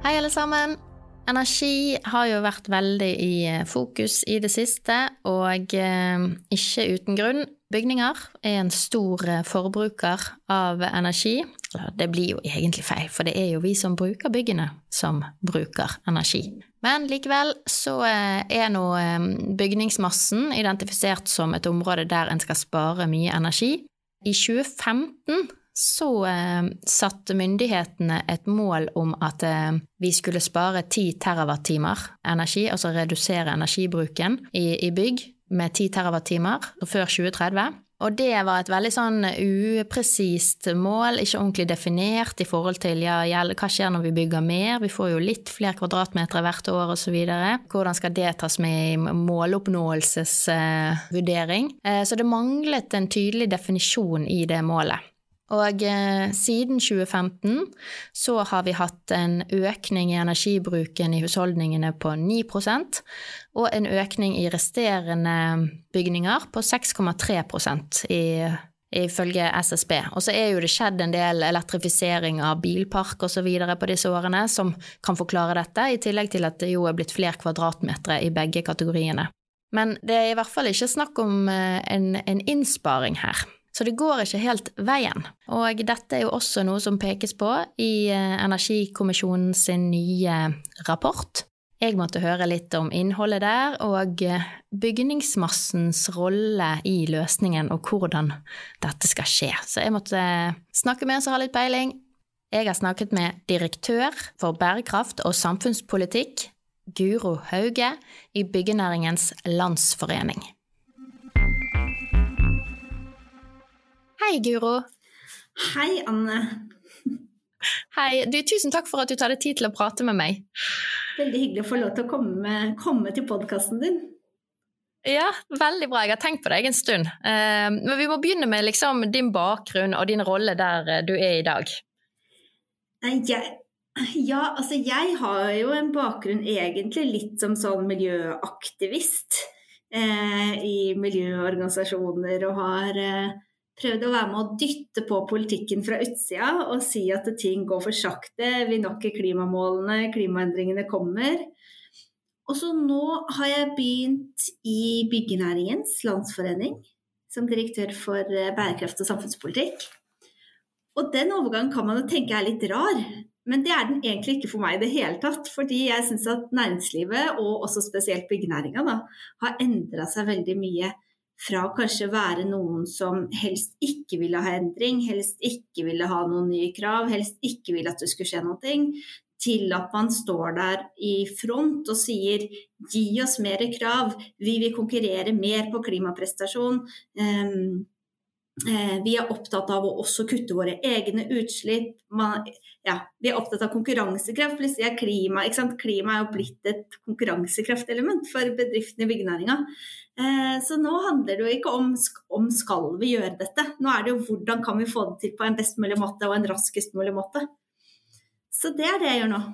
Hei, alle sammen. Energi har jo vært veldig i fokus i det siste, og eh, ikke uten grunn. Bygninger er en stor forbruker av energi. Det blir jo egentlig feil, for det er jo vi som bruker byggene som bruker energi. Men likevel så eh, er nå eh, bygningsmassen identifisert som et område der en skal spare mye energi. I 2015 så eh, satte myndighetene et mål om at eh, vi skulle spare 10 TWh energi, altså redusere energibruken i, i bygg med 10 TWh før 2030. Og det var et veldig sånn upresist mål, ikke ordentlig definert i forhold til ja, hva skjer når vi bygger mer, vi får jo litt flere kvadratmeter hvert år osv. Hvordan skal det tas med i måloppnåelsesvurdering? Eh, så det manglet en tydelig definisjon i det målet. Og eh, siden 2015 så har vi hatt en økning i energibruken i husholdningene på 9% og en økning i resterende bygninger på 6,3 i ifølge SSB. Og så er jo det skjedd en del elektrifisering av bilpark osv. på disse årene som kan forklare dette, i tillegg til at det jo er blitt flere kvadratmeter i begge kategoriene. Men det er i hvert fall ikke snakk om eh, en, en innsparing her. Så det går ikke helt veien. Og dette er jo også noe som pekes på i eh, Energikommisjonen sin nye rapport. Jeg måtte høre litt om innholdet der, og eh, bygningsmassens rolle i løsningen, og hvordan dette skal skje. Så jeg måtte snakke med en som har litt peiling. Jeg har snakket med direktør for bærekraft og samfunnspolitikk, Guro Hauge, i Byggenæringens Landsforening. Hei, Guro. Hei, Anne. Hei. Du, tusen takk for at du tar deg tid til å prate med meg. Veldig hyggelig å få lov til å komme, komme til podkasten din. Ja, veldig bra. Jeg har tenkt på deg en stund. Uh, men vi må begynne med liksom, din bakgrunn og din rolle der uh, du er i dag. Jeg, ja, altså jeg har jo en bakgrunn egentlig litt som sånn miljøaktivist eh, i miljøorganisasjoner og har prøvd å være med å dytte på politikken fra utsida og si at ting går for sakte, vi når klimamålene, klimaendringene kommer. Og så nå har jeg begynt i Byggenæringens landsforening som direktør for eh, bærekraft og samfunnspolitikk. Og den overgangen kan man jo tenke er litt rar, men det er den egentlig ikke for meg i det hele tatt. Fordi jeg syns at næringslivet, og også spesielt byggenæringa, har endra seg veldig mye fra kanskje være noen som helst ikke ville ha endring, helst ikke ville ha noen nye krav, helst ikke ville at det skulle skje noe, til at man står der i front og sier gi oss mer krav, vi vil konkurrere mer på klimaprestasjon. Um, vi er opptatt av å også kutte våre egne utslipp. Man, ja, vi er opptatt av konkurransekraft. Plutselig er klima, klima er jo blitt et konkurransekraftelement for bedriftene i byggenæringa. Eh, så nå handler det jo ikke om, om skal vi gjøre dette, nå er det jo hvordan kan vi få det til på en best mulig måte og en raskest mulig måte. Så det er det jeg gjør nå.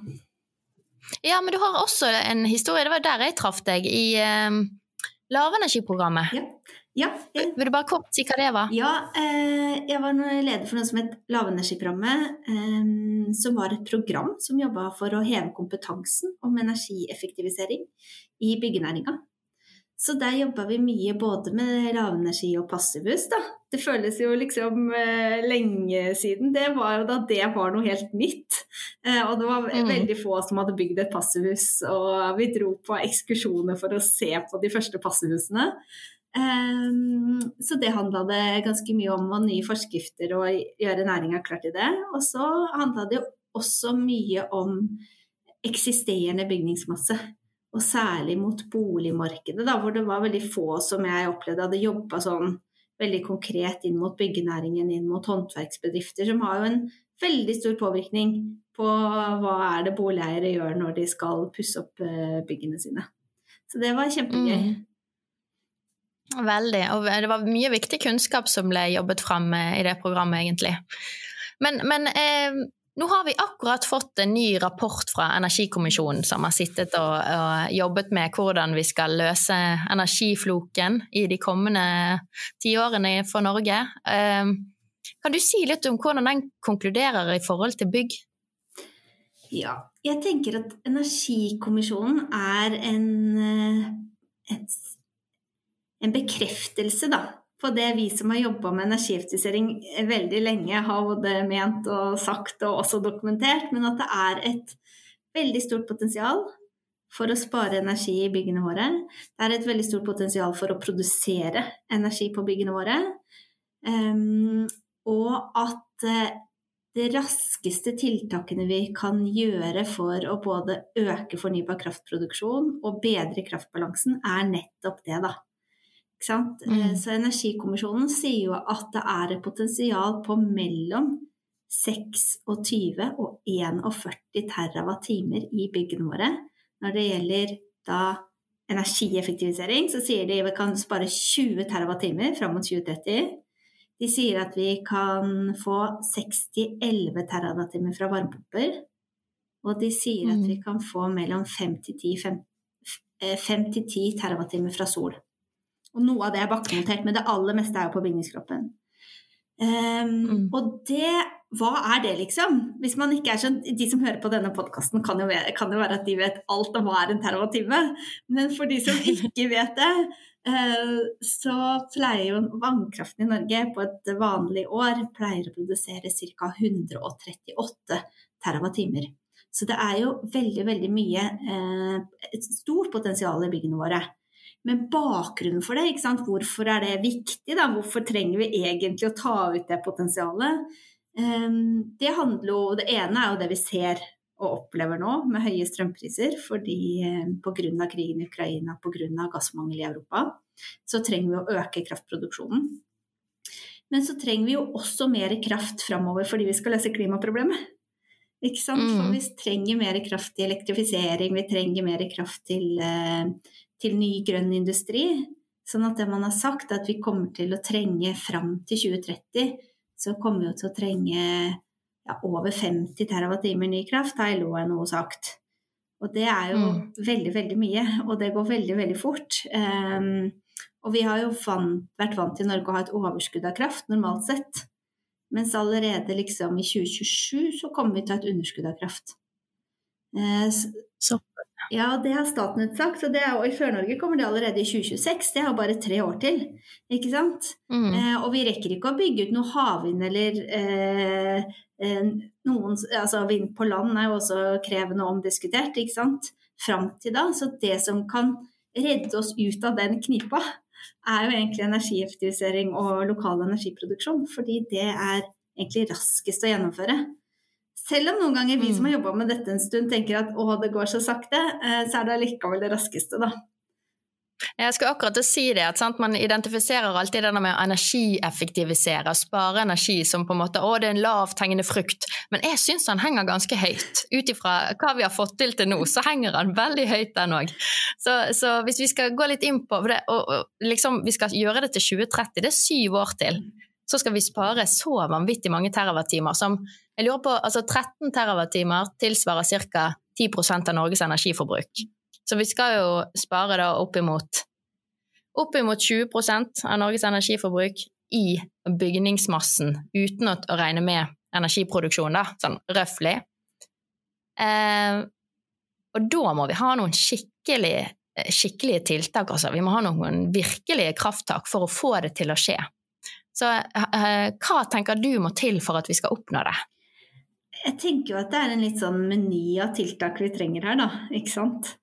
Ja, men du har også en historie, det var der jeg traff deg, i eh, lavenergiprogrammet. Ja. Ja, jeg, Vil du bare kort si hva det var? Ja, eh, jeg var leder for noe som het Lavenergiprogrammet. Eh, som var et program som jobba for å heve kompetansen om energieffektivisering i byggenæringa. Så der jobba vi mye både med lavenergi og passivhus, da. Det føles jo liksom eh, lenge siden. Det var jo da det var noe helt nytt. Eh, og det var mm. veldig få som hadde bygd et passivhus. Og vi dro på ekskursjoner for å se på de første passivhusene. Um, så det handla det ganske mye om, og nye forskrifter og gjøre næringa klar til det. Og så handla det jo også mye om eksisterende bygningsmasse og særlig mot boligmarkedet, da, hvor det var veldig få som jeg opplevde hadde jobba sånn veldig konkret inn mot byggenæringen, inn mot håndverksbedrifter, som har jo en veldig stor påvirkning på hva er det boligeiere gjør når de skal pusse opp eh, byggene sine. Så det var kjempegøy. Mm. Veldig. Og det var mye viktig kunnskap som ble jobbet fram i det programmet, egentlig. Men, men eh, nå har vi akkurat fått en ny rapport fra Energikommisjonen som har sittet og, og, jobbet med hvordan vi skal løse energifloken i de kommende tiårene for Norge. Eh, kan du si litt om hvordan den konkluderer i forhold til bygg? Ja, jeg tenker at Energikommisjonen er en, eh, en bekreftelse da, på det vi som har jobba med energieffektivisering veldig lenge, har både ment og sagt og også dokumentert, men at det er et veldig stort potensial for å spare energi i byggene våre. Det er et veldig stort potensial for å produsere energi på byggene våre. Um, og at uh, de raskeste tiltakene vi kan gjøre for å både øke fornybar kraftproduksjon og bedre kraftbalansen, er nettopp det, da. Mm. Så Energikommisjonen sier jo at det er et potensial på mellom 26 og 41 TWh i byggene våre. Når det gjelder da energieffektivisering, så sier de vi kan spare 20 TWh fram mot 2030. De sier at vi kan få 60-11 TWh fra varmepumper. Og de sier at vi mm. kan få mellom 5-10 TWh fra sol. Og noe av det er bakkenotert, men det aller meste er jo på bygningskroppen. Um, mm. Og det Hva er det, liksom? Hvis man ikke er sånn De som hører på denne podkasten, kan, kan, jo være at de vet alt om hva er en terawattime. Men for de som ikke vet det, uh, så pleier jo vannkraften i Norge på et vanlig år pleier å produsere ca. 138 terawattimer. Så det er jo veldig, veldig mye uh, Et stort potensial i byggene våre. Men bakgrunnen for det, hvorfor er det viktig? Da? Hvorfor trenger vi egentlig å ta ut det potensialet? Ehm, det handler jo Det ene er jo det vi ser og opplever nå, med høye strømpriser fordi eh, pga. krigen i Ukraina, pga. gassmangel i Europa, så trenger vi å øke kraftproduksjonen. Men så trenger vi jo også mer kraft framover fordi vi skal løse klimaproblemet. Ikke sant? For mm. vi trenger mer kraft til elektrifisering, vi trenger mer kraft til eh, til ny grønn industri. Sånn at det man har sagt, at vi kommer til å trenge fram til 2030, så kommer vi til å trenge ja, over 50 TWh ny kraft, har LO noe sagt. Og det er jo mm. veldig, veldig mye, og det går veldig, veldig fort. Um, og vi har jo vant, vært vant til Norge å ha et overskudd av kraft, normalt sett. Mens allerede liksom i 2027 så kommer vi til å ha et underskudd av kraft. Uh, så, ja, det har Statnett sagt. Og, er, og i Sør-Norge kommer det allerede i 2026. Det har bare tre år til. Ikke sant? Mm. Eh, og vi rekker ikke å bygge ut noe havvind eller eh, eh, noen Altså vind på land er jo også krevende og omdiskutert, ikke sant? Fram til da. Så det som kan redde oss ut av den knipa, er jo egentlig energieffektivisering og lokal energiproduksjon. Fordi det er egentlig raskest å gjennomføre. Selv om noen ganger vi som har mm. jobba med dette en stund tenker at å, det går så sakte, eh, så er det likevel det raskeste, da. Jeg skulle akkurat si det, at sant, Man identifiserer alltid denne med å energieffektivisere, spare energi som på en måte å, det er en lavthengende frukt. Men jeg syns den henger ganske høyt. Ut ifra hva vi har fått til til nå, så henger den veldig høyt, den òg. Så, så, hvis vi skal gå litt inn på det, og, og liksom, vi skal gjøre det til 2030, det er syv år til så skal vi spare så vanvittig mange terawattimer som jeg lurer på, altså 13 terawattimer tilsvarer ca. 10% av Norges energiforbruk. Så vi skal jo spare da oppimot oppimot 20% av Norges energiforbruk i bygningsmassen, uten å regne med energiproduksjon, da, sånn røftlig. Eh, og da må vi ha noen skikkelig, skikkelige tiltak, altså. Vi må ha noen virkelige krafttak for å få det til å skje. Så eh, hva tenker du må til for at vi skal oppnå det? Jeg tenker jo at det er en litt sånn meny av tiltak vi trenger her, da. Ikke sant.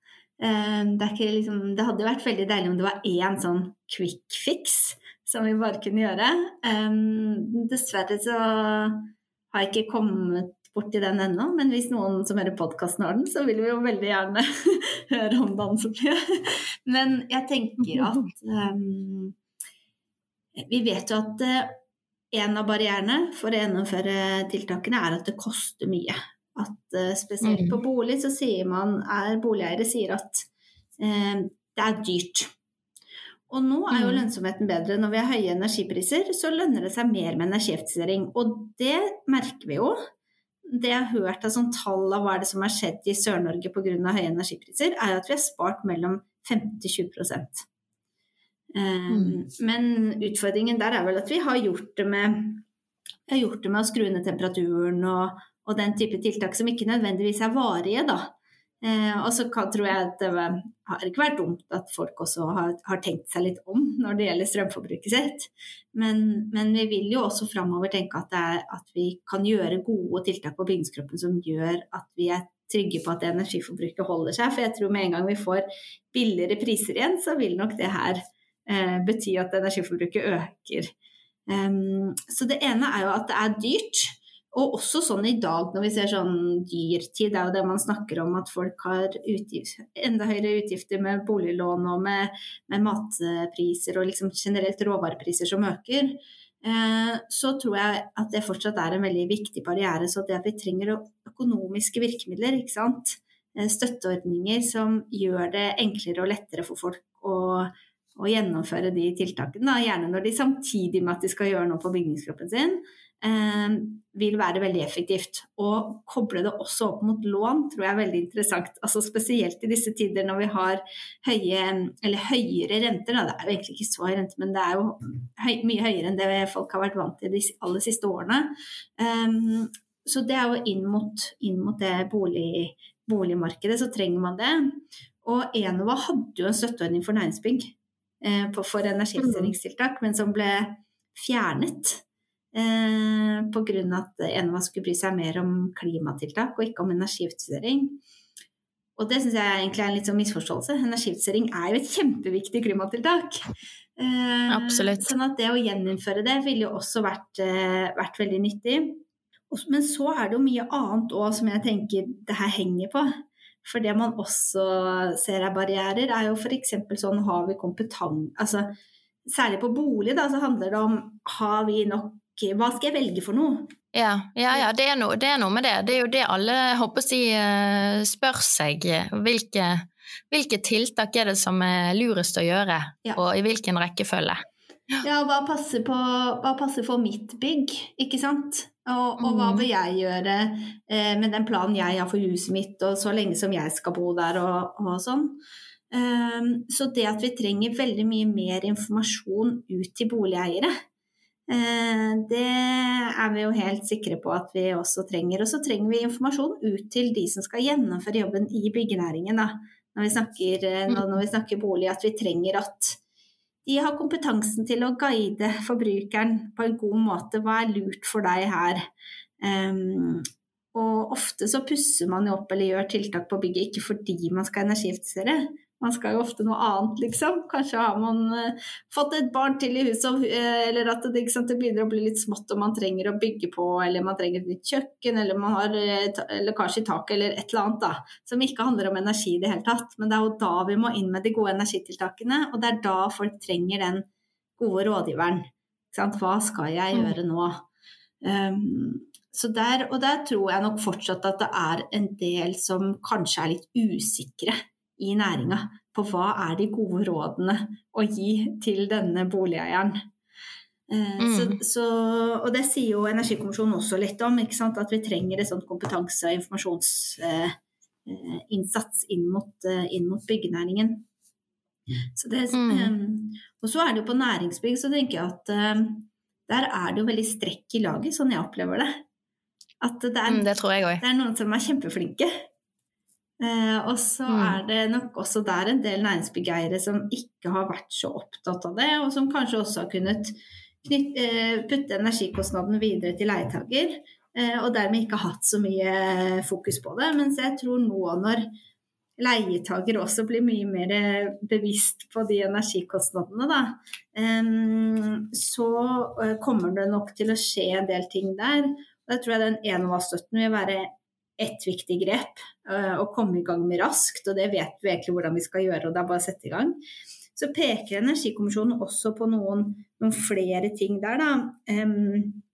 Eh, det, liksom, det hadde vært veldig deilig om det var én sånn quick fix som vi bare kunne gjøre. Eh, dessverre så har jeg ikke kommet borti den ennå, men hvis noen som hører podkasten har den, så vil vi jo veldig gjerne høre om den. Men jeg tenker at um, vi vet jo at en av barrierene for å gjennomføre tiltakene er at det koster mye. At uh, spesielt på mm. bolig så sier man, er boligeiere sier at eh, det er dyrt. Og nå er jo mm. lønnsomheten bedre. Når vi har høye energipriser, så lønner det seg mer med energieffektivisering. Og det merker vi jo. Det jeg har hørt av sånn tall av hva er det som har skjedd i Sør-Norge pga. høye energipriser, er at vi har spart mellom 50-20 um, mm. Men utfordringen der er vel at vi har gjort det med, gjort det med å skru ned temperaturen og, og den type tiltak som ikke nødvendigvis er varige, da. Eh, og så tror jeg at det har ikke vært dumt at folk også har, har tenkt seg litt om når det gjelder strømforbruket sitt. Men, men vi vil jo også framover tenke at, er, at, vi kan gjøre gode tiltak på bygningskroppen som gjør at vi er trygge på at energiforbruket holder seg. For jeg tror med en gang vi får billigere priser igjen, så vil nok det her bety at energiforbruket øker. Så det ene er jo at det er dyrt. Og også sånn i dag når vi ser sånn dyrtid, det er jo det man snakker om at folk har utgift, enda høyere utgifter med boliglån og med, med matpriser og liksom generelt råvarepriser som øker. Eh, så tror jeg at det fortsatt er en veldig viktig barriere. Så det at vi trenger økonomiske virkemidler, ikke sant. Eh, støtteordninger som gjør det enklere og lettere for folk å, å gjennomføre de tiltakene. Da. Gjerne når de samtidig med at de skal gjøre noe på bygningskroppen sin eh, vil være veldig effektivt. Å koble det også opp mot lån tror jeg er veldig interessant. Altså Spesielt i disse tider når vi har høye, eller høyere renter. Da. Det er jo egentlig ikke så høy rente, men det er jo høy, mye høyere enn det folk har vært vant til de aller siste årene. Um, så det er jo inn mot, inn mot det bolig, boligmarkedet, så trenger man det. Og Enova hadde jo en støtteordning for næringsbygg for energibestillingstiltak, men som ble fjernet. Eh, Pga. at Enova skulle bry seg mer om klimatiltak og ikke om energieffektivisering. Og det syns jeg egentlig er en litt sånn misforståelse. Energieffektivisering er jo et kjempeviktig klimatiltak. Eh, Absolutt. Sånn at det å gjeninnføre det ville jo også vært, eh, vært veldig nyttig. Men så er det jo mye annet òg som jeg tenker det her henger på. For det man også ser er barrierer, er jo f.eks. sånn har vi kompetanse altså, Særlig på bolig da, så handler det om har vi nok hva skal jeg velge for noe? Ja, ja, ja det, er noe, det, er noe, med det. Det er jo det alle håper si eh, spør seg. Hvilke, hvilke, tiltak er det som er lurest å gjøre, ja. og i hvilken rekkefølge? Ja, hva passer, på, hva passer for mitt bygg, ikke sant? Og, og hva mm. vil jeg gjøre eh, med den planen jeg har for huset mitt, og så lenge som jeg skal bo der og, og sånn. Um, så det at vi trenger veldig mye mer informasjon ut til boligeiere, Eh, det er vi jo helt sikre på at vi også trenger. Og så trenger vi informasjon ut til de som skal gjennomføre jobben i byggenæringen. Da. Når, vi snakker, eh, når vi snakker bolig, at vi trenger at de har kompetansen til å guide forbrukeren på en god måte. Hva er lurt for deg her? Um, og ofte så pusser man jo opp eller gjør tiltak på bygget ikke fordi man skal energieffektivisere, man skal jo ofte noe annet, liksom. Kanskje har man uh, fått et barn til i huset, uh, eller at det, sant, det, begynner å bli litt smått og man trenger å bygge på, eller man trenger et nytt kjøkken, eller man har uh, lekkasje i taket, eller et eller annet, da. Som ikke handler om energi i det hele tatt. Men det er jo da vi må inn med de gode energitiltakene, og det er da folk trenger den gode rådgiveren. Hva skal jeg mm. gjøre nå? Um, der, og der tror jeg nok fortsatt at det er en del som kanskje er litt usikre i næringa på hva er de gode rådene å gi til denne boligeieren. Eh, mm. Så, så, og det sier jo Energikommisjonen også litt om, at vi trenger et sånt kompetanse- og informasjonsinnsats eh, inn, eh, inn, mot byggenæringen. Så det, mm. Og så er det jo på næringsbygg, så tenker jeg at der er det jo veldig strekk i laget, sånn jeg opplever det. At det er, mm, det, det er noen som er kjempeflinke, Eh, og så mm. er det nok også der en del næringsbegeire som ikke har vært så opptatt av det, og som kanskje også har kunnet eh, putte energikostnaden videre til leietaker, eh, og dermed ikke hatt så mye fokus på det. Mens jeg tror nå når leietaker også blir mye mer bevisst på de energikostnadene, da, så kommer det nok til å skje en del ting der. Da tror jeg den Enova-støtten vil være ett viktig grep og å komme i gang med raskt, og det vet vi egentlig hvordan vi skal gjøre, og det er bare å sette i gang. så peker Energikommisjonen også på noen, noen flere ting der, da. Um,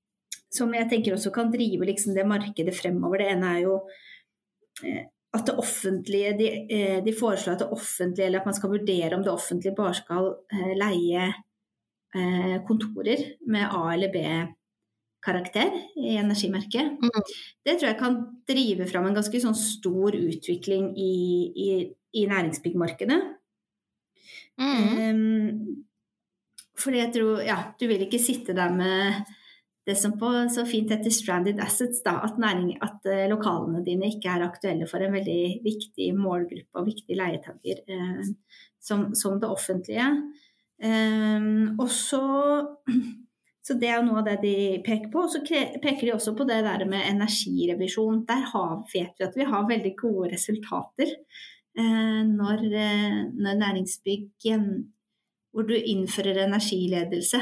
som jeg tenker også kan drive liksom, det markedet fremover. Det ene er jo eh, at det offentlige de, eh, de, foreslår at det offentlige, eller at man skal vurdere om det offentlige bare skal eh, leie eh, kontorer med A- eller B-karakter i energimerket. Mm. Det tror jeg kan drive fram en ganske sånn stor utvikling i, i, i næringsbyggmarkedet. Mm. Um, fordi jeg tror Ja, du vil ikke sitte der med det som på så fint heter 'stranded assets', da, at, næring, at uh, lokalene dine ikke er aktuelle for en veldig viktig målgruppe og viktig leietaker uh, som, som, det offentlige. Um, og så, så det er noe av det de peker på. Og så peker de også på det der med energirevisjon. Der har, vet vi at vi har veldig gode resultater eh, når, når næringsbygg hvor du innfører energiledelse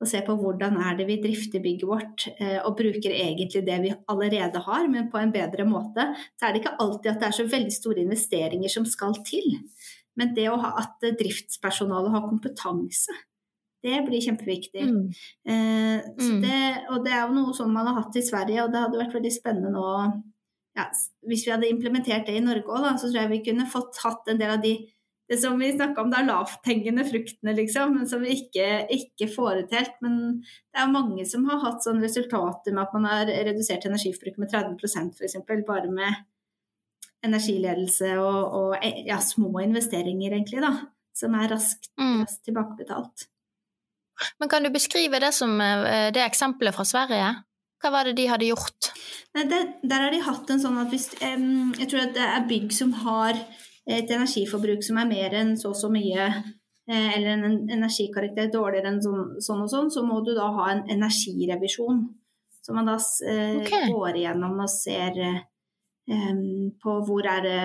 og ser på hvordan er det vi drifter bygget vårt, eh, og bruker egentlig det vi allerede har, men på en bedre måte, så er det ikke alltid at det er så veldig store investeringer som skal til. Men det å ha at driftspersonalet har kompetanse, det blir kjempeviktig. Mm. Eh, mm. Det, og det er jo noe sånn man har hatt i Sverige, og det hadde vært veldig spennende nå ja, Hvis vi hadde implementert det i Norge òg, så tror jeg vi kunne fått hatt en del av de det som vi snakka om, det er lavthengende fruktene, liksom, men som vi ikke, ikke får ut helt. Men det er mange som har hatt sånne resultater med at man har redusert energiforbruket med 30% f.eks. bare med energiledelse og, og ja, små investeringer, egentlig, da. Som er raskt, mm. raskt tilbakebetalt. Men kan du beskrive det som eh, det eksempelet fra Sverige? Hva var det de hadde gjort? Nei, det, der har de hatt en sånn at hvis um, Jeg tror at det er bygg som har et energiforbruk som er mer enn så og så mye, eh, eller en energikarakter dårligere enn sånn, sånn, og sånn, så må du da ha en energirevisjon. Så man da eh, okay. går igjennom og ser eh, på hvor er det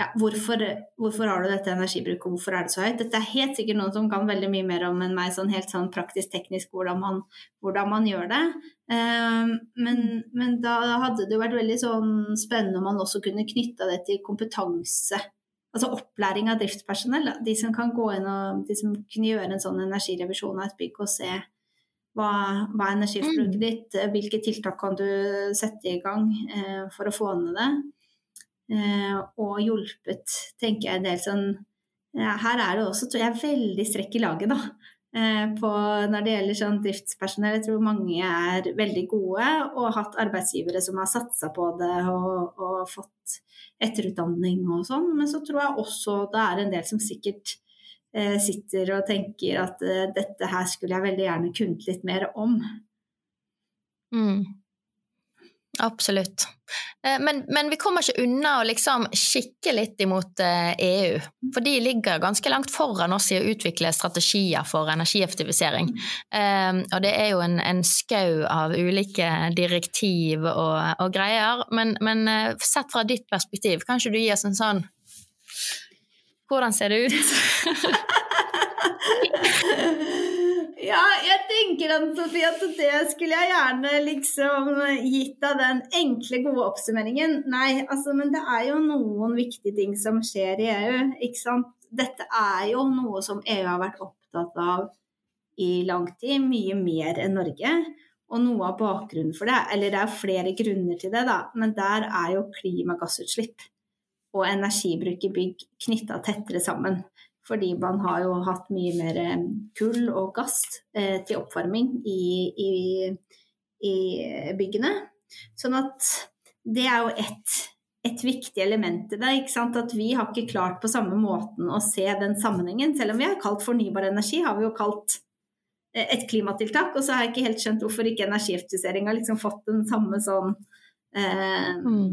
ja, hvorfor, hvorfor, har du dette energibruket, og hvorfor er det så høyt? Dette er helt sikkert noen som kan veldig mye mer om enn meg, sånn helt sånn praktisk teknisk hvordan man, hvordan man gjør det. Um, men, men, da hadde det jo vært veldig sånn spennende om man også kunne knytta det til kompetanse. Altså opplæring av driftspersonell. De som kan gå inn og de som kunne gjøre en sånn energirevisjon av et bygg og se hva, hva er energiforbruket mm. ditt, hvilke tiltak kan du sette i gang eh, for å få ned det. Eh, og hjulpet, tenker jeg, en del sånn Her er det også, tror jeg, veldig strekk i laget, da. Eh, på, når det gjelder sånn driftspersonell. Jeg tror mange er veldig gode og har hatt arbeidsgivere som har satsa på det og, og, fått etterutdanning og sånn. Men så tror jeg også det er en del som sikkert eh, sitter og tenker at eh, dette her skulle jeg veldig gjerne kunnet litt mer om. Mm. Absolutt. Eh, men, men, vi kommer ikke unna å liksom kikke litt imot EU. Eh, e for de ligger ganske langt foran oss i å utvikle strategier for energieffektivisering. Um, og det er jo en, en skau av ulike direktiv og, og greier. Men, men, sett fra ditt perspektiv, kan ikke du gi oss en sånn Hvordan ser det ut? Ja, jeg tenker at, Sofie, at det skulle jeg gjerne liksom gitt av den enkle, gode oppsummeringen. Nei, altså, men det er jo noen viktige ting som skjer i EU, ikke sant. Dette er jo noe som EU har vært opptatt av i lang tid, mye mer enn Norge. Og noe av bakgrunnen for det, eller det er flere grunner til det, da, men der er jo klimagassutslipp og energibruk i bygg knytta tettere sammen. Fordi man har jo hatt mye mer eh, kull og gass eh, til oppvarming i, i, i, byggene. Sånn at det er jo ett et viktig element i det. ikke sant? At vi har ikke klart på samme måten å se den sammenhengen. Selv om vi har kalt fornybar energi, har vi jo kalt eh, et klimatiltak. Og så har jeg ikke helt skjønt hvorfor ikke energieffektivisering har liksom fått den samme sånn eh, mm.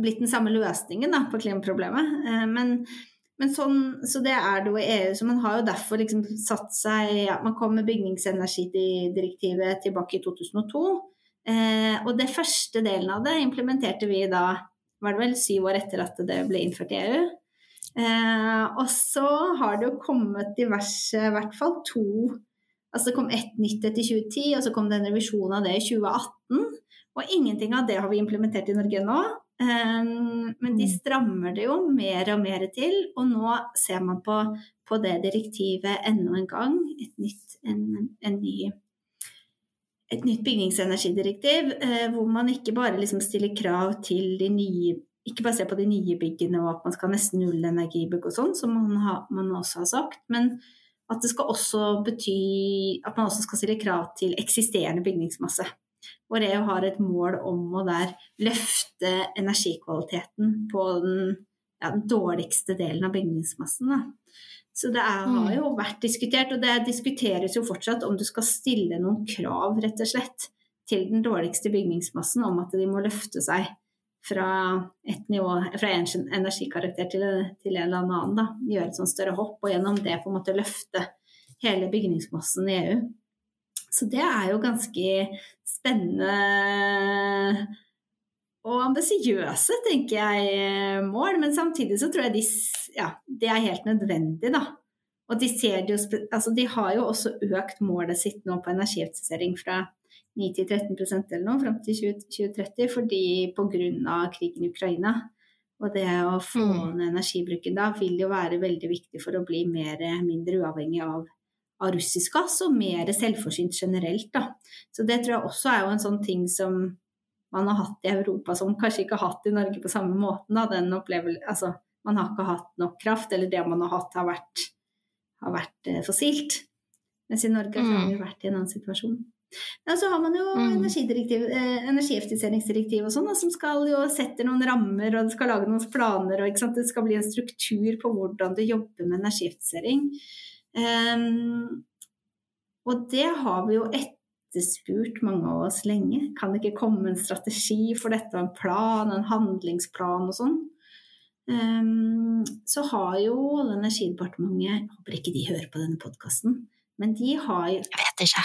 Blitt den samme løsningen da, på klimaproblemet. Eh, men men sånn, så det er det jo i EU. Så man har jo derfor liksom satt seg ja, Man kom med bygningsenergidirektivet tilbake i 2002. Eh, og det første delen av det implementerte vi da var det vel syv år etter at det ble innført i EU. Eh, og så har det jo kommet diverse, i hvert fall to Altså det kom ett nytt etter 2010, og så kom det en revisjon av det i 2018. Og ingenting av det har vi implementert i Norge nå. Um, men de Mm. strammer det jo mer og mer til, og nå ser man på, på det direktivet enda en gang. Et nytt, en, en ny, et nytt bygningsenergidirektiv, eh, hvor man ikke bare liksom stiller krav til de nye ikke bare se på de nye byggene og at man skal ha nesten null energibygg og sånn, som man, har, man også har sagt, men at det skal også bety at man også skal stille krav til eksisterende bygningsmasse. Hvor EU har et mål om å der løfte energikvaliteten på den, ja, den dårligste delen av bygningsmassen. Da. Så det er, har jo vært diskutert, og det diskuteres jo fortsatt om du skal stille noen krav, rett og slett, til den dårligste bygningsmassen om at de må løfte seg fra et nivå, fra en energikarakter til, til en eller annen, da. Gjøre et sånt større hopp, og gjennom det på en måte løfte hele bygningsmassen i EU. Så det er jo ganske spennende og ambisiøse, tenker jeg, mål. Men samtidig så tror jeg de, ja, det er helt nødvendig, da. Og de, jo, altså de har jo også økt målet sitt nå på energieffektivisering fra 9 til 13% eller noe fram til 2030, fordi pga. krigen i Ukraina. Og det å få ned energibruken da vil jo være veldig viktig for å bli mer, mindre uavhengig av, av russisk gass, og mer selvforsynt generelt. Da. Så det tror jeg også er jo en sånn ting som man har hatt i Europa som kanskje ikke har hatt i Norge på samme måten. Da. Den altså, man har ikke hatt nok kraft, eller det man har hatt har vært, har vært eh, fossilt. Mens i Norge mm. har vi vært i en annen situasjon. Ja, så har man jo mm. eh, energieffektiviseringsdirektiv og sånn, som skal jo sette noen rammer og det skal lage noen planer. og Det skal bli en struktur på hvordan du jobber med energieffektivisering. Um, og det har vi jo etterspurt mange av oss lenge. Kan det ikke komme en strategi for dette, en plan, en handlingsplan og sånn? Um, så har jo Olje- og energidepartementet håper ikke de hører på denne podkasten. Men de har jo Jeg vet ikke.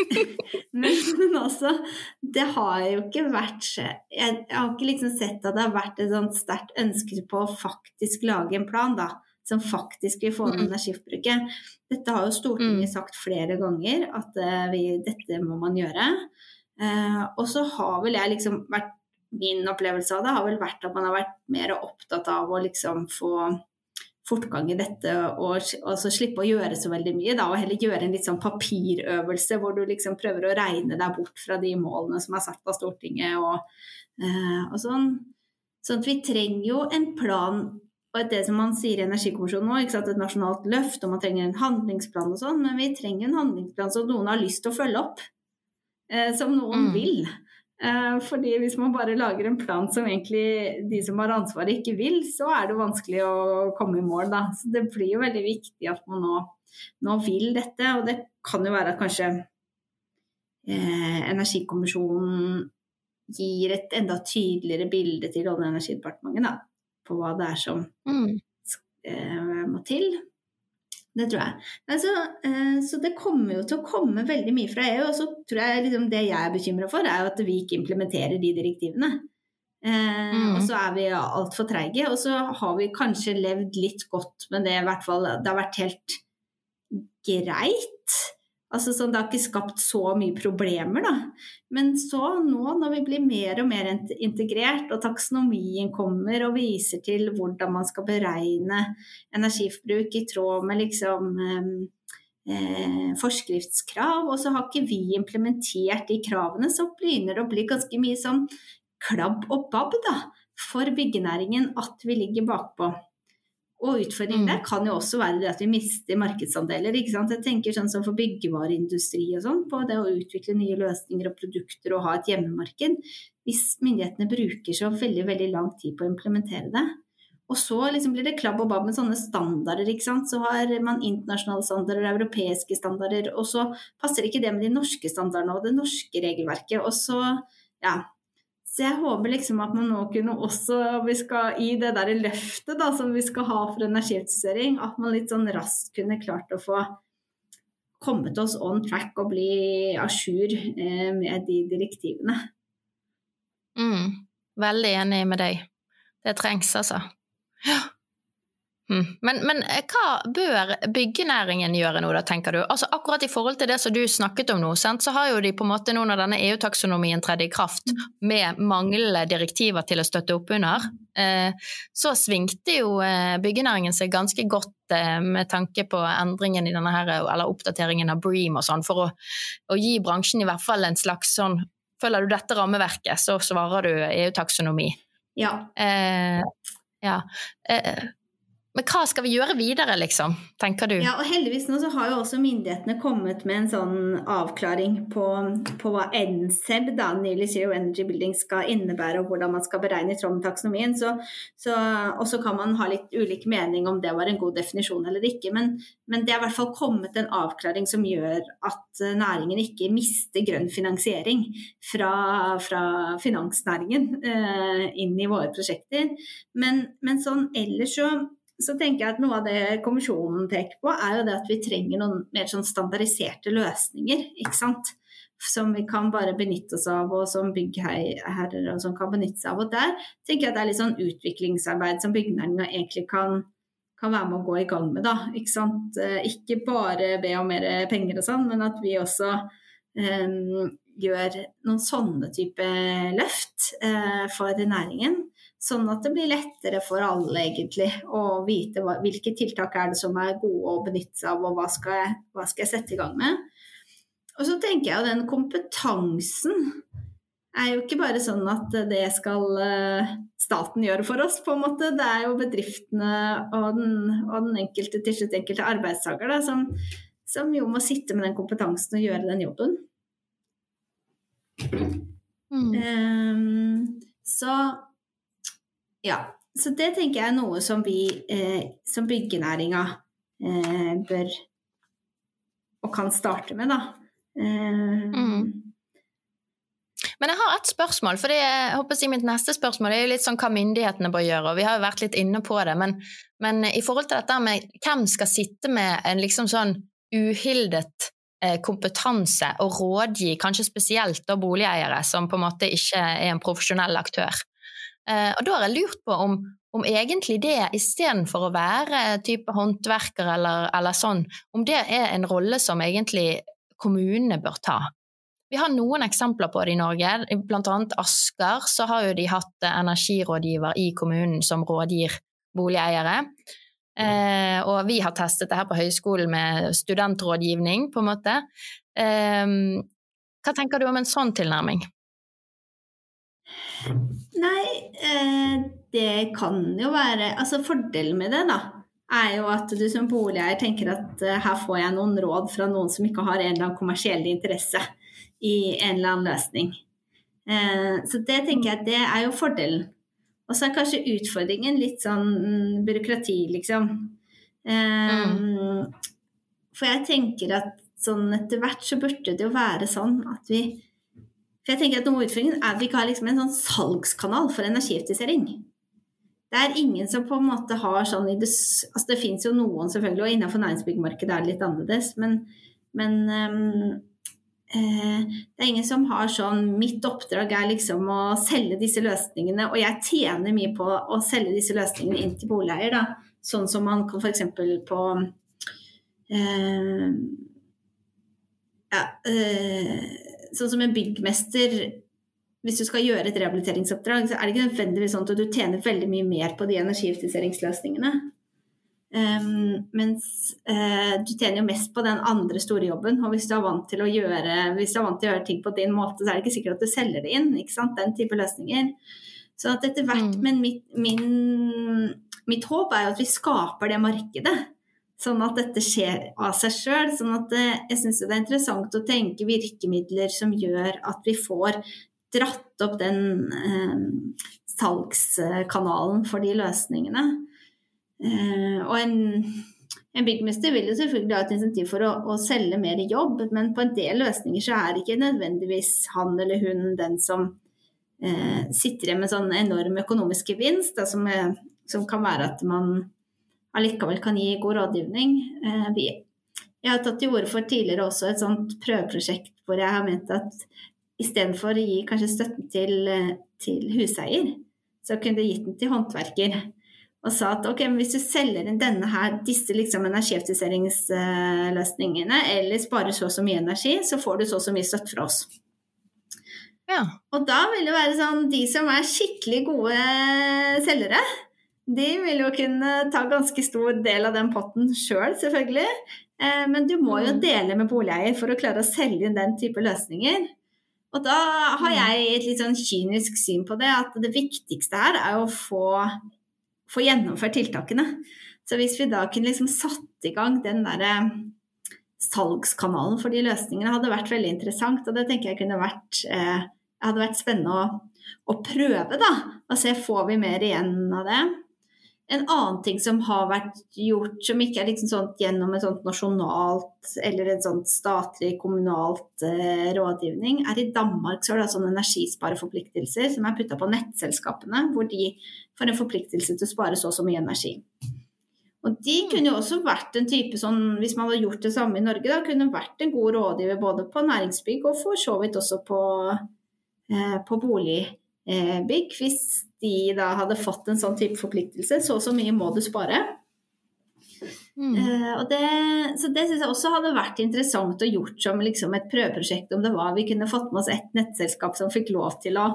men, men altså, det har jo ikke vært Jeg, jeg har ikke liksom sett at det har vært et sånt sterkt ønske på å faktisk lage en plan, da. Som faktisk vil få ned energiforbruket. Dette har jo Stortinget sagt flere ganger, at uh, vi, dette må man gjøre. Uh, og så har vel jeg liksom vært Min opplevelse av det har vel vært at man har vært mer opptatt av å liksom få fortgang i dette og, og så slippe å gjøre så veldig mye, da, og heller gjøre en litt sånn papirøvelse hvor du liksom prøver å regne deg bort fra de målene som er satt av Stortinget og, uh, og sånn. Sånn at vi trenger jo en plan og det som man sier i Energikommisjonen nå, ikke sant, et nasjonalt løft, og man trenger en handlingsplan og sånn, men vi trenger en handlingsplan som noen har lyst til å følge opp. Eh, som noen mm. vil. Eh, fordi hvis man bare lager en plan som egentlig de som har ansvaret ikke vil, så er det vanskelig å komme i mål, da. Så det blir jo veldig viktig at man nå, nå vil dette. Og det kan jo være at kanskje eh, Energikommisjonen gir et enda tydeligere bilde til Olje- og energidepartementet da, på hva det er som mm. eh, må til. Det tror jeg. Altså, eh, så det kommer jo til å komme veldig mye fra EU. Og så tror jeg liksom det jeg er bekymra for, er jo at vi ikke implementerer de direktivene. Eh, mm. Og så er vi altfor treige. Og så har vi kanskje levd litt godt med det, i hvert fall. Det har vært helt greit. Altså sånn, Det har ikke skapt så mye problemer, da. Men så nå, når vi blir mer og mer integrert, og taksonomien kommer og viser til hvordan man skal beregne energiforbruk i tråd med liksom eh, forskriftskrav, og så har ikke vi implementert de kravene, så begynner det å bli ganske mye sånn klabb og babb da, for byggenæringen at vi ligger bakpå. Og utfordringen mm. der kan jo også være det at vi mister markedsandeler. ikke sant? Jeg tenker sånn som for byggevareindustri og sånn, på det å utvikle nye løsninger og produkter og ha et hjemmemarked. Hvis myndighetene bruker så veldig veldig lang tid på å implementere det. Og så liksom blir det klabb og babb med sånne standarder. ikke sant? Så har man internasjonale standarder europeiske standarder, og så passer ikke det med de norske standardene og det norske regelverket. Og så, ja, så jeg håper liksom at man nå kunne også, vi skal i det der løftet da, som vi skal ha for energieffektivisering, at man litt sånn raskt kunne klart å få kommet oss on track og bli à jour eh, med de direktivene. Mm, veldig enig med deg. Det trengs, altså. Ja. Mm. Men, men, eh, hva bør byggenæringen gjøre nå, da, tenker du? Altså Akkurat i forhold til det som du snakket om nå, sant, så har jo de på en måte nå når denne EU-taksonomien tredde i kraft, med manglende direktiver til å støtte opp under, eh, så svingte jo eh, byggenæringen seg ganske godt med tanke på endringen i denne her, eller oppdateringen av Bream og sånn, for å, å, gi bransjen i hvert fall en slags sånn Følger du dette rammeverket, så svarer du EU-taksonomi. Ja. Eh, ja. Eh, men hva skal vi gjøre videre, liksom, tenker du? Ja, og heldigvis nå så har jo også myndighetene kommet med en sånn avklaring på, på hva NCEB, da, Nearly Zero Energy Building, skal innebære, og hvordan man skal beregne i tråd med taksonomien. Så, så, så kan man ha litt ulik mening om det var en god definisjon eller ikke. Men, men det er i hvert fall kommet en avklaring som gjør at næringen ikke mister grønn finansiering fra, fra finansnæringen eh, inn i våre prosjekter. Men, men sånn ellers så så tenker jeg at noe av det kommisjonen peker på, er jo det at vi trenger noen mer sånn standardiserte løsninger. ikke sant? Som vi kan bare benytte oss av, og som byggherrer og som kan benytte seg av. Og der tenker jeg at det er litt sånn utviklingsarbeid som byggenæringa egentlig kan, kan, være med å gå i gang med. da, Ikke sant? Eh, ikke bare be om mer penger og sånn, men at vi også um, gjør noen sånne type løft uh, for næringen. Sånn at det blir lettere for alle egentlig å vite hva, hvilke tiltak er det som er gode å benytte seg av, og hva skal, jeg, hva skal jeg sette i gang med. Og så tenker jeg at den kompetansen er jo ikke bare sånn at det skal eh, staten gjøre for oss, på en måte. Det er jo bedriftene og den, og den enkelte, til slutt enkelte arbeidstaker da, som, som, jo må sitte med den kompetansen og gjøre den jobben. Mm. Um, så ja, så det tenker jeg er noe som vi eh, som byggenæringa eh, bør og kan starte med, da. Eh, mm. Men jeg har et spørsmål, for jeg håper å mitt neste spørsmål er jo litt sånn hva myndighetene bør gjøre, og vi har jo vært litt inne på det. Men, men i forhold til dette med hvem skal sitte med en liksom sånn uhildet eh, kompetanse og rådgi kanskje spesielt da boligeiere som på en måte ikke er en profesjonell aktør. Eh, og da har jeg lurt på om, om egentlig det, istedenfor å være type håndverker eller, eller, sånn, om det er en rolle som egentlig kommunene bør ta. Vi har noen eksempler på det i Norge. Blant annet Asker så har jo de hatt energirådgiver i kommunen som rådgir boligeiere. Eh, og vi har testet det her på høyskolen med studentrådgivning, på en måte. Eh, hva tenker du om en sånn tilnærming? Nei, eh, det kan jo være Altså fordelen med det, da, er jo at du som boligeier tenker at eh, her får jeg noen råd fra noen som ikke har en eller annen kommersiell interesse i en eller annen løsning. Eh, så det tenker jeg at det er jo fordelen. Og så er kanskje utfordringen litt sånn mm, byråkrati, liksom. Mm. For jeg tenker at sånn etter hvert så burde det jo være sånn at vi for jeg tenker at noe av utfordringen er at vi ikke har liksom en sånn salgskanal for energieffektivisering. Det er ingen som på en måte har sånn det altså Det fins jo noen, selvfølgelig, og innenfor næringsbyggmarkedet er det litt annerledes, men, men um, det er ingen som har sånn Mitt oppdrag er liksom å selge disse løsningene, og jeg tjener mye på å selge disse løsningene inn til boligeier, da. Sånn som man kan f.eks. på eh, ja, sånn som en byggmester hvis du skal gjøre et rehabiliteringsoppdrag, så er det ikke nødvendigvis sånn at du tjener veldig mye mer på de energieffektiviseringsløsningene. Um, mens uh, du tjener jo mest på den andre store jobben. Og hvis du gjøre, hvis du er vant til å gjøre ting på din måte, så er det ikke sikkert at du selger det inn. Den type løsninger. Så at etter hvert, mm. Men mitt, min, mitt håp er jo at vi skaper det markedet. Sånn at dette skjer av seg sjøl. Sånn at det, jeg syns det er interessant å tenke virkemidler som gjør at vi får dratt opp den eh, salgskanalen for de løsningene. Eh, og en, en byggmester vil jo selvfølgelig ha et insentiv for å, å, selge mer jobb, men på en del løsninger så er ikke nødvendigvis han eller hun den som eh, sitter igjen med sånn enorm økonomisk gevinst, da, som, er, som kan være at man allikevel kan gi god rådgivning. Eh, jeg har tatt til orde for tidligere også et sånt prøveprosjekt hvor jeg har ment at istedenfor å gi kanskje støtten til, eh, til huseier, så kunne du gitt den til håndverker. og sa at ok, hvis du selger inn denne her, disse liksom energieffektiviseringsløsningene, eller sparer så og så mye energi, så får du så og så mye støtte fra oss. Ja. Og da vil det være sånn de som er skikkelig gode selgere, de vil jo kunne ta ganske stor del av den potten sjøl, selv, selvfølgelig. Eh, men du må jo Mm. dele med boligeier for å klare å selge inn den type løsninger. Og da har Mm. jeg et litt sånn kynisk syn på det, at det viktigste her er å få, få gjennomført tiltakene. Så hvis vi da kunne liksom satt i gang den derre salgskanalen for de løsningene, hadde vært veldig interessant. Og det tenker jeg kunne vært, eh, hadde vært spennende å, å prøve, da. Og se får vi mer igjen av det. En annen ting som har vært gjort, som ikke er liksom sånt, gjennom et sånt nasjonalt eller et sånt statlig, kommunalt eh, rådgivning, er i Danmark så er det sånne energispareforpliktelser som er putta på nettselskapene, hvor de får en forpliktelse til å spare så og så mye energi. Og de kunne jo også vært en type sånn, hvis man hadde gjort det samme i Norge, da kunne vært en god rådgiver både på næringsbygg og for så vidt også på, eh, på boligbygg. Hvis de da hadde fått en sånn type forpliktelse, så og så mye må du spare. Mm. Eh, og det, så det syns jeg også hadde vært interessant å gjort som liksom et prøveprosjekt, om det var vi kunne fått med oss et nettselskap som fikk lov til å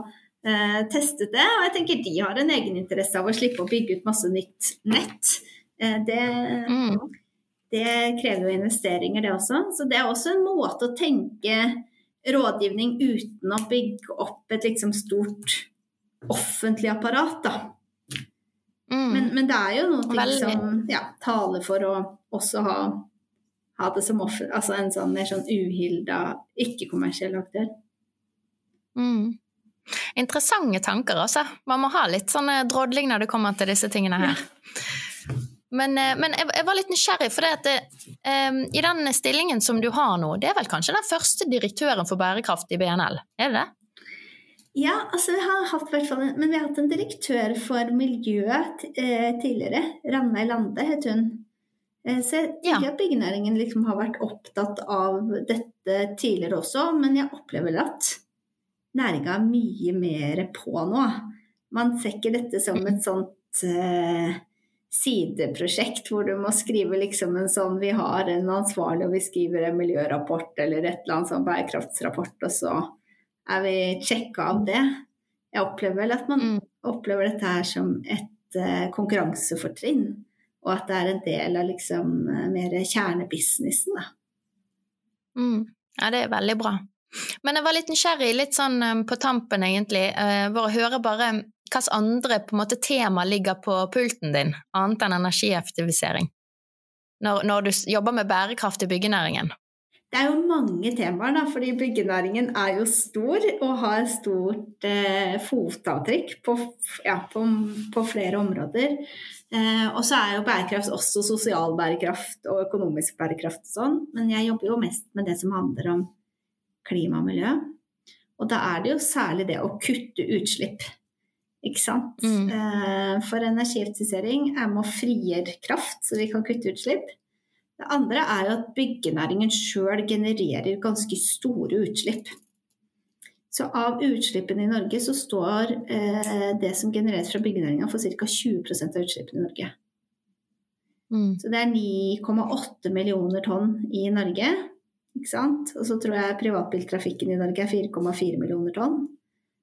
eh, teste det. Og jeg tenker de har en egeninteresse av å slippe å bygge ut masse nytt nett. Eh, det, Mm. det krever jo investeringer, det også. Så det er også en måte å tenke rådgivning uten å bygge opp et liksom stort offentlig apparat, da. Mm. Men, men det er jo noe Veldig. som ja, taler for å også ha, ha det som offer, altså en sånn mer sånn uhilda, ikke-kommersiell aktør. Mm. Interessante tanker, altså. Man må ha litt sånn eh, drodling når det kommer til disse tingene her. Men, eh, men jeg, jeg var litt nysgjerrig, for det at det, um, i den stillingen som du har nå, det er vel kanskje den første direktøren for bærekraft i BNL? Er det det? Ja, altså vi har hatt hvert fall en, men vi har hatt en direktør for miljøet eh, tidligere. Ranveig Lande het hun. Eh, så jeg Ja. at byggenæringen liksom har vært opptatt av dette tidligere også, men jeg opplever at næringa er mye mer på nå. Man ser ikke dette som et sånt eh, sideprosjekt hvor du må skrive liksom en sånn Vi har en ansvarlig, og vi skriver en miljørapport eller et eller annet sånn bærekraftsrapport, og så er vi sjekka av det. Jeg opplever vel at man Mm. opplever dette her som et uh, konkurransefortrinn, og at det er en del av liksom uh, mer kjernebusinessen, da. Mm. Ja, det er veldig bra. Men jeg var litt nysgjerrig, litt sånn eh, på tampen egentlig, eh, for å høre bare hvilke andre på en måte, tema ligger på pulten din, annet enn energieffektivisering, når, når du jobber med bærekraft i byggenæringen. Det er jo mange temaer, da, fordi byggenæringen er jo stor og har stort eh, fotavtrykk på, ja, på, på flere områder. Eh, og så er jo bærekraft også sosial bærekraft og økonomisk bærekraft sånn, men jeg jobber jo mest med det som handler om klima og miljø. Og da er det jo særlig det å kutte utslipp. Ikke sant? Mm. Eh, for energieffektivisering er med å frigjøre kraft, så vi kan kutte utslipp. Det andre er jo at byggenæringen sjøl genererer ganske store utslipp. Så av utslippene i Norge så står eh, det som genereres fra byggenæringa for ca. 20% av utslippene i Norge. Mm. Så det er 9,8 millioner tonn i Norge. Ikke sant? Og så tror jeg privatbiltrafikken i Norge er 4,4 millioner tonn.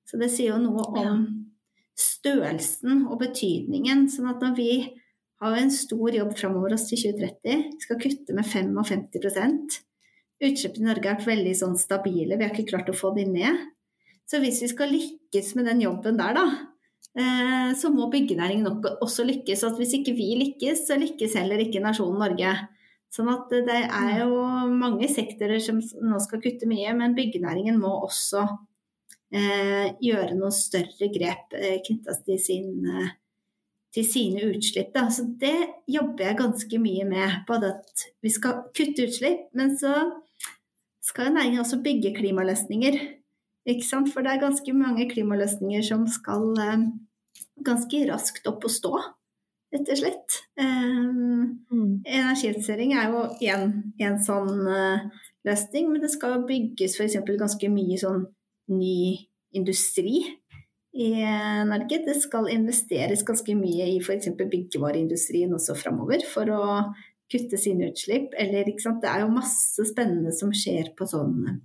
Så det sier jo noe om størrelsen og betydningen. Sånn at når vi har en stor jobb framover oss til 2030, vi skal kutte med 55% Utslippene i Norge har vært veldig sånn stabile, vi har ikke klart å få de ned. Så hvis vi skal lykkes med den jobben der, da, eh, så må byggenæringen også lykkes. Og hvis ikke vi lykkes, så lykkes heller ikke nasjonen Norge. Sånn at det er jo mange sektorer som nå skal kutte mye, men byggenæringen må også eh, gjøre noen større grep eh, knytta til, sin, eh, til sine utslipp. Da. Så det jobber jeg ganske mye med. Både at vi skal kutte utslipp, men så skal næringen også bygge klimaløsninger. Ikke sant? For det er ganske mange klimaløsninger som skal eh, ganske raskt opp og stå, rett og slett. Eh, Mm. Energieffektivisering er jo en sånn eh, løsning, men det skal jo bygges f.eks. ganske mye sånn ny industri i Norge. Det skal investeres ganske mye i f.eks. byggevareindustrien også framover for å kutte sine utslipp. Eller, det er jo masse spennende som skjer på sånn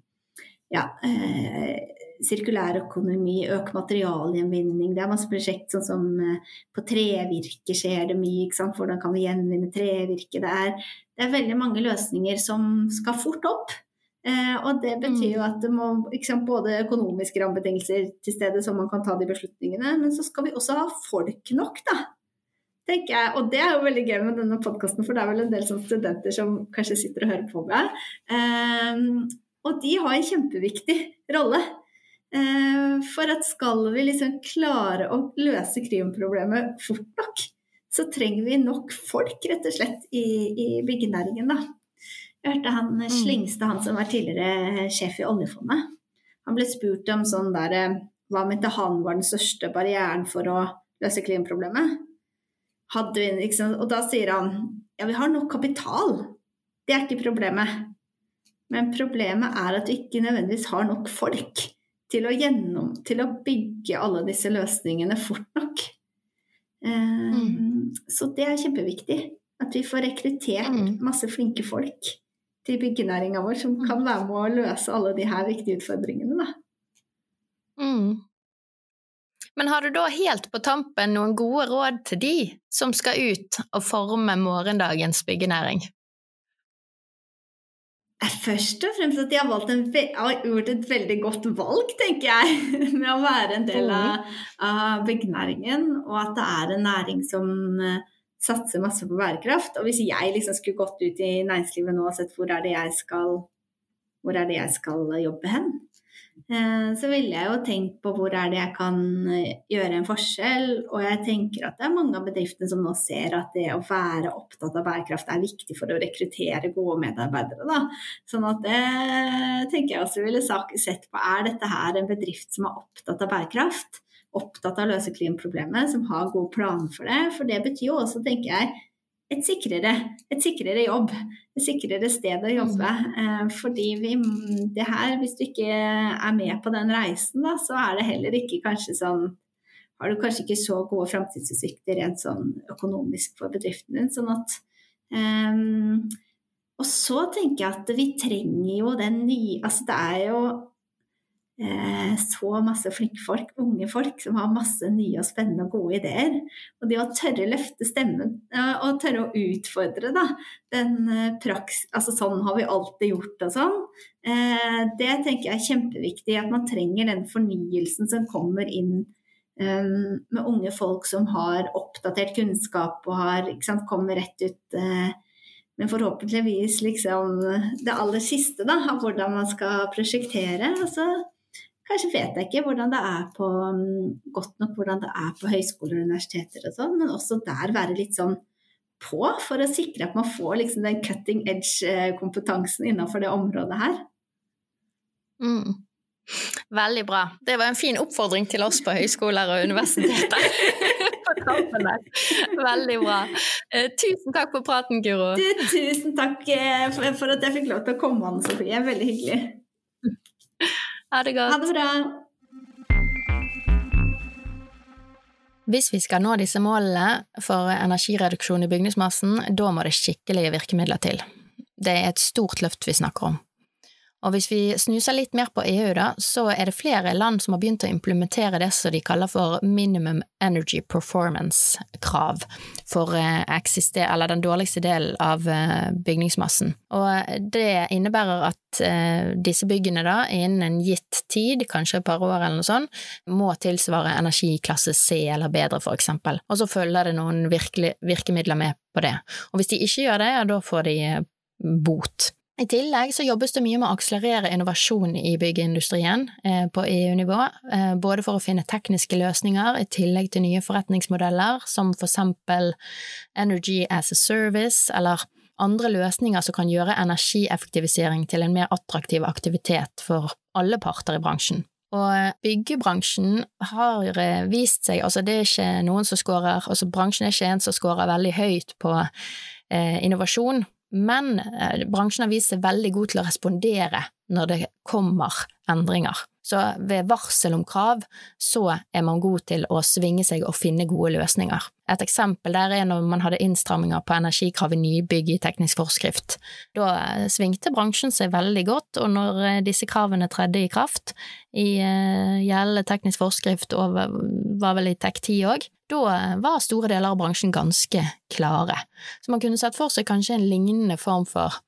ja, eh, sirkulær økonomi, øke materialgjenvinning. Det er masse prosjekt sånn som eh, på trevirke skjer det mye. ikke sant? Hvordan kan vi gjenvinne trevirke? Det er, det er veldig mange løsninger som skal fort opp. Eh, og det betyr jo mm. at det må sant, både økonomiske rammebetingelser til stede, så man kan ta de beslutningene, men så skal vi også ha folk nok, da. tenker jeg. Og det er jo veldig gøy med denne podkasten, for det er vel en del sånn studenter som kanskje sitter og hører på meg. Eh, og de har en kjempeviktig rolle. Eh, for at skal vi liksom klare å løse krimproblemet fort nok, så trenger vi nok folk, rett og slett, i, i byggenæringen, da. Jeg hørte han mm. Slingstad, han som var tidligere sjef i oljefondet. Han ble spurt om sånn der eh, Hva mente han var den største barrieren for å løse klimaproblemet? Hadde vi, liksom, og da sier han ja, vi har nok kapital. Det er ikke problemet. Men problemet er at vi ikke nødvendigvis har nok folk til å, gjennom, til å bygge alle disse løsningene fort nok. Um, mm. Så det er kjempeviktig. At vi får rekruttert mm. masse flinke folk til byggenæringa vår som mm. kan være med å løse alle de her viktige utfordringene. Mm. Men har du da helt på tampen noen gode råd til de som skal ut og forme morgendagens byggenæring? Først og fremst at de har, en, har, gjort et veldig godt valg, tenker jeg, med å være en del av, av byggenæringen, og at det er en næring som uh, satser masse på bærekraft. Og hvis jeg liksom skulle gått ut i næringslivet nå og sett hvor er det jeg skal, hvor er det jeg skal jobbe hen, Eh, så ville jeg jo tenkt på hvor er det jeg kan eh, gjøre en forskjell. Og jeg tenker at det er mange av bedriftene som nå ser at det å være opptatt av bærekraft er viktig for å rekruttere gode medarbeidere. Da. Sånn at det tenker jeg også ville sett på. Er dette her en bedrift som er opptatt av bærekraft? Opptatt av å løse klimaproblemet, som har gode planer for det? For det betyr jo også, tenker jeg, et sikrere, et sikrere, jobb, et sikrere sted å jobbe. Eh, fordi vi, det her, hvis du ikke er med på den reisen, da, så er det heller ikke kanskje sånn Har du kanskje ikke så gode framtidsutsikter rent sånn økonomisk for bedriften din. Sånn at um, Og så tenker jeg at vi trenger jo den nye Altså det er jo så masse flinke folk, unge folk, som har masse nye og spennende og gode ideer. Og det å tørre løfte stemmen eh, og tørre å utfordre da, den eh, praks... Altså sånn har vi alltid gjort og sånn. Det tenker jeg er kjempeviktig. At man trenger den fornyelsen som kommer inn med unge folk som har oppdatert kunnskap og har, sant, kommer rett ut men forhåpentligvis liksom det aller siste da, av hvordan man skal prosjektere. Og så Kanskje vet jeg ikke hvordan det er på, mm, godt nok hvordan det er på høyskoler og universiteter og sånn, men også der være litt sånn på for å sikre at man får liksom den cutting edge-kompetansen innenfor det området her. Mm. Veldig bra. Det var en fin oppfordring til oss på høyskoler og universiteter. Veldig bra. Eh, tusen takk for praten, Guro. Tusen takk eh, for at jeg fikk lov til å komme, Anne Sofie. Veldig hyggelig. Ha det godt. Ha det bra. Hvis vi skal nå disse målene for energireduksjon i bygningsmassen, da må det skikkelige virkemidler til. Det er et stort løft vi snakker om. Og hvis vi snuser litt mer på EU, da, så er det flere land som har begynt å implementere det som de kaller for minimum energy performance-krav for eh, den dårligste delen av eh, bygningsmassen. Og det innebærer at eh, disse byggene da, innen en gitt tid, kanskje et par år eller noe sånt, må tilsvare energiklasse C eller bedre, for eksempel. Og så følger det noen virkemidler med på det. Og hvis de ikke gjør det, ja, da får de bot. I tillegg så jobbes det mye med å akselerere innovasjon i byggeindustrien eh, på EU-nivå, eh, både for å finne tekniske løsninger i tillegg til nye forretningsmodeller, som for eksempel Energy as a Service, eller andre løsninger som kan gjøre energieffektivisering til en mer attraktiv aktivitet for alle parter i bransjen. Og byggebransjen har eh, vist seg, altså det er ikke noen som scorer, altså bransjen er ikke en som scorer veldig høyt på eh, innovasjon, men eh, bransjen har vist seg veldig god til å respondere når det kommer endringer. Så ved varsel om krav, så er man god til å svinge seg og finne gode løsninger. Et eksempel der er når man hadde innstramminger på energikrav i nybygg i teknisk forskrift. Da eh, svingte bransjen seg veldig godt, og når eh, disse kravene tredde i kraft i uh, gjeldende teknisk forskrift og var vel i TEK10 òg, da var store deler av bransjen ganske klare. Så man kunne sett for seg kanskje en lignende form for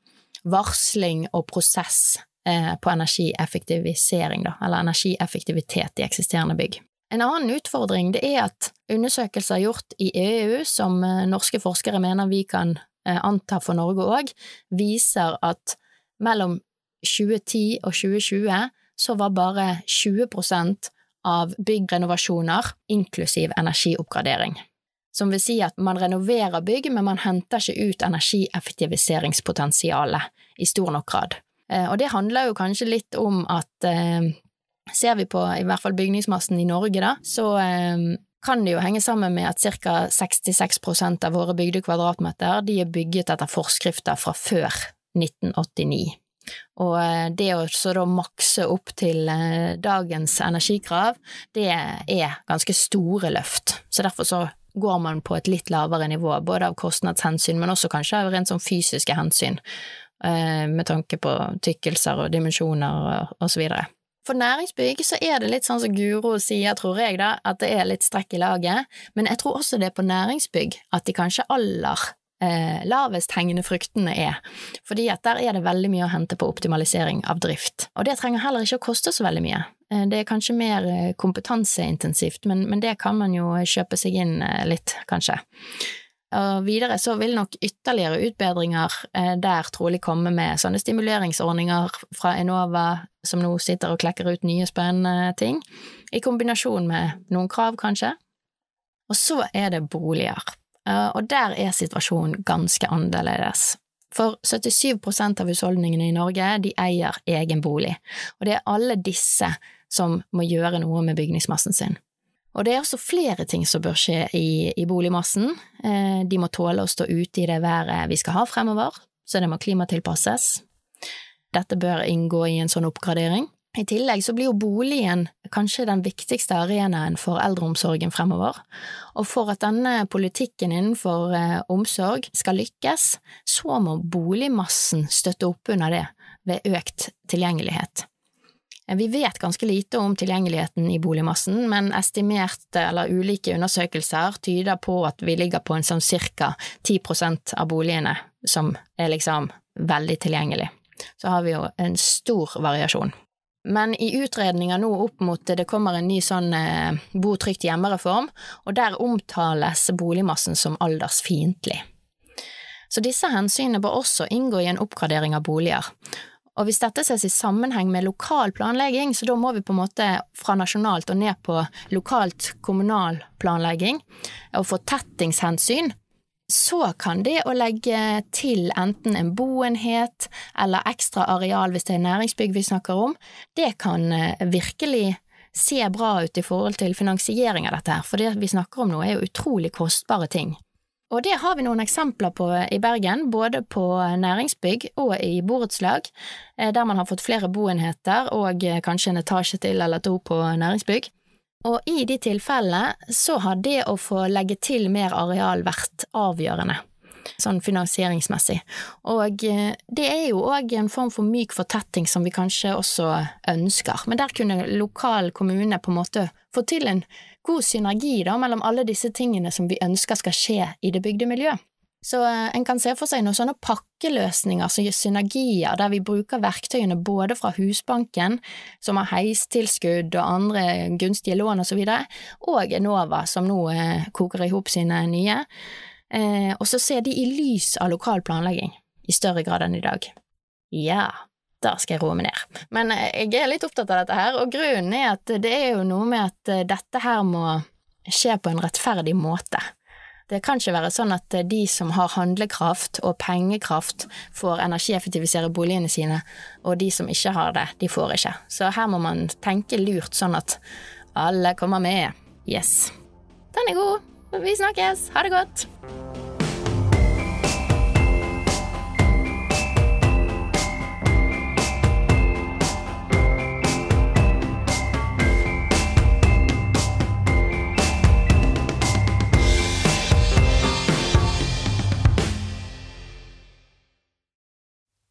varsling og prosess Eh, på energieffektivisering, da, eller energieffektivitet i eksisterende bygg. En annen utfordring det er at undersøkelser gjort i EU, som eh, norske forskere mener vi kan eh, anta for Norge òg, viser at mellom 2010 og 2020 så var bare 20 av byggrenovasjoner inklusiv energioppgradering. Som vil si at man renoverer bygg, men man henter ikke ut energieffektiviseringspotensialet i stor nok grad. Eh, og det handler jo kanskje litt om at eh, ser vi på i hvert fall bygningsmassen i Norge, da, så eh, kan det jo henge sammen med at ca. 66% av våre bygde kvadratmeter de er bygget etter forskrifter fra før 1989. Og det å så da makse opp til dagens energikrav, det er ganske store løft. Så derfor så går man på et litt lavere nivå, både av kostnadshensyn, men også kanskje av rent sånn fysiske hensyn. Eh, med tanke på tykkelser og dimensjoner og så videre. For næringsbygg så er det litt sånn som Guro sier, tror jeg, da, at det er litt strekk i laget, men jeg tror også det er på næringsbygg at de kanskje aller eh, lavest hengende fruktene er, fordi at der er det veldig mye å hente på optimalisering av drift. Og det trenger heller ikke å koste så veldig mye. Eh, det er kanskje mer eh, kompetanseintensivt, men, men det kan man jo kjøpe seg inn litt, kanskje. Og videre så vil nok ytterligere utbedringer eh, der trolig komme med sånne stimuleringsordninger fra Enova som nå sitter og klekker ut nye spennende ting, i kombinasjon med noen krav, kanskje. Og så er det boliger, eh, og der er situasjonen ganske annerledes. For 77% av husholdningene i Norge de eier egen bolig, og det er alle disse som må gjøre noe med bygningsmassen sin. Og det er også flere ting som bør skje i, i boligmassen. Eh, de må tåle å stå ute i det været vi skal ha fremover, så det må klimatilpasses. Dette bør inngå i en sånn oppgradering. I tillegg så blir jo boligen kanskje den viktigste arenaen for eldreomsorgen fremover, og for at denne politikken innenfor eh, omsorg skal lykkes, så må boligmassen støtte opp under det ved økt tilgjengelighet. Eh, vi vet ganske lite om tilgjengeligheten i boligmassen, men estimerte eller ulike undersøkelser tyder på at vi ligger på en sånn cirka 10% av boligene som er liksom veldig tilgjengelig. Så har vi jo en stor variasjon. Men i utredninger nå opp mot det kommer en ny sånn eh, bo trygt hjemme-reform, og der omtales boligmassen som aldersfiendtlig. Så disse hensynene bør også inngå i en oppgradering av boliger, og hvis dette ses i sammenheng med lokal planlegging, så da må vi på en måte fra nasjonalt og ned på lokalt kommunal planlegging og fortettingshensyn, så kan det å legge til enten en boenhet eller ekstra areal hvis det er næringsbygg vi snakker om, det kan eh, virkelig se bra ut i forhold til finansiering av dette her, for det vi snakker om nå er jo utrolig kostbare ting. Og det har vi noen eksempler på i Bergen, både på næringsbygg og i borettslag, eh, der man har fått flere boenheter og eh, kanskje en etasje til eller to på næringsbygg. Og i de tilfellene så har det å få legge til mer areal vært avgjørende, sånn finansieringsmessig. Og eh, det er jo òg en form for myk fortetting som vi kanskje også ønsker, men der kunne lokal kommune på en måte få til en god synergi da, mellom alle disse tingene som vi ønsker skal skje i det bygde miljø. Så eh, en kan se for seg noen sånne pakkeløsninger gir synergier, der vi bruker verktøyene både fra Husbanken, som har heistilskudd og andre gunstige lån og så og Enova, som nå eh, koker i hop sine nye, eh, og så ser de i lys av lokal planlegging i større grad enn i dag. Ja, da skal jeg roe meg ned. Men jeg er litt opptatt av dette her, og grunnen er at det er jo noe med at dette her må skje på en rettferdig måte. Det kan ikke være sånn at eh, de som har handlekraft og pengekraft, får energieffektivisere boligene sine, og de som ikke har det, de får ikke. Så her må man tenke lurt sånn at alle kommer med. Yes. Den er god. Vi snakkes. Ha det godt.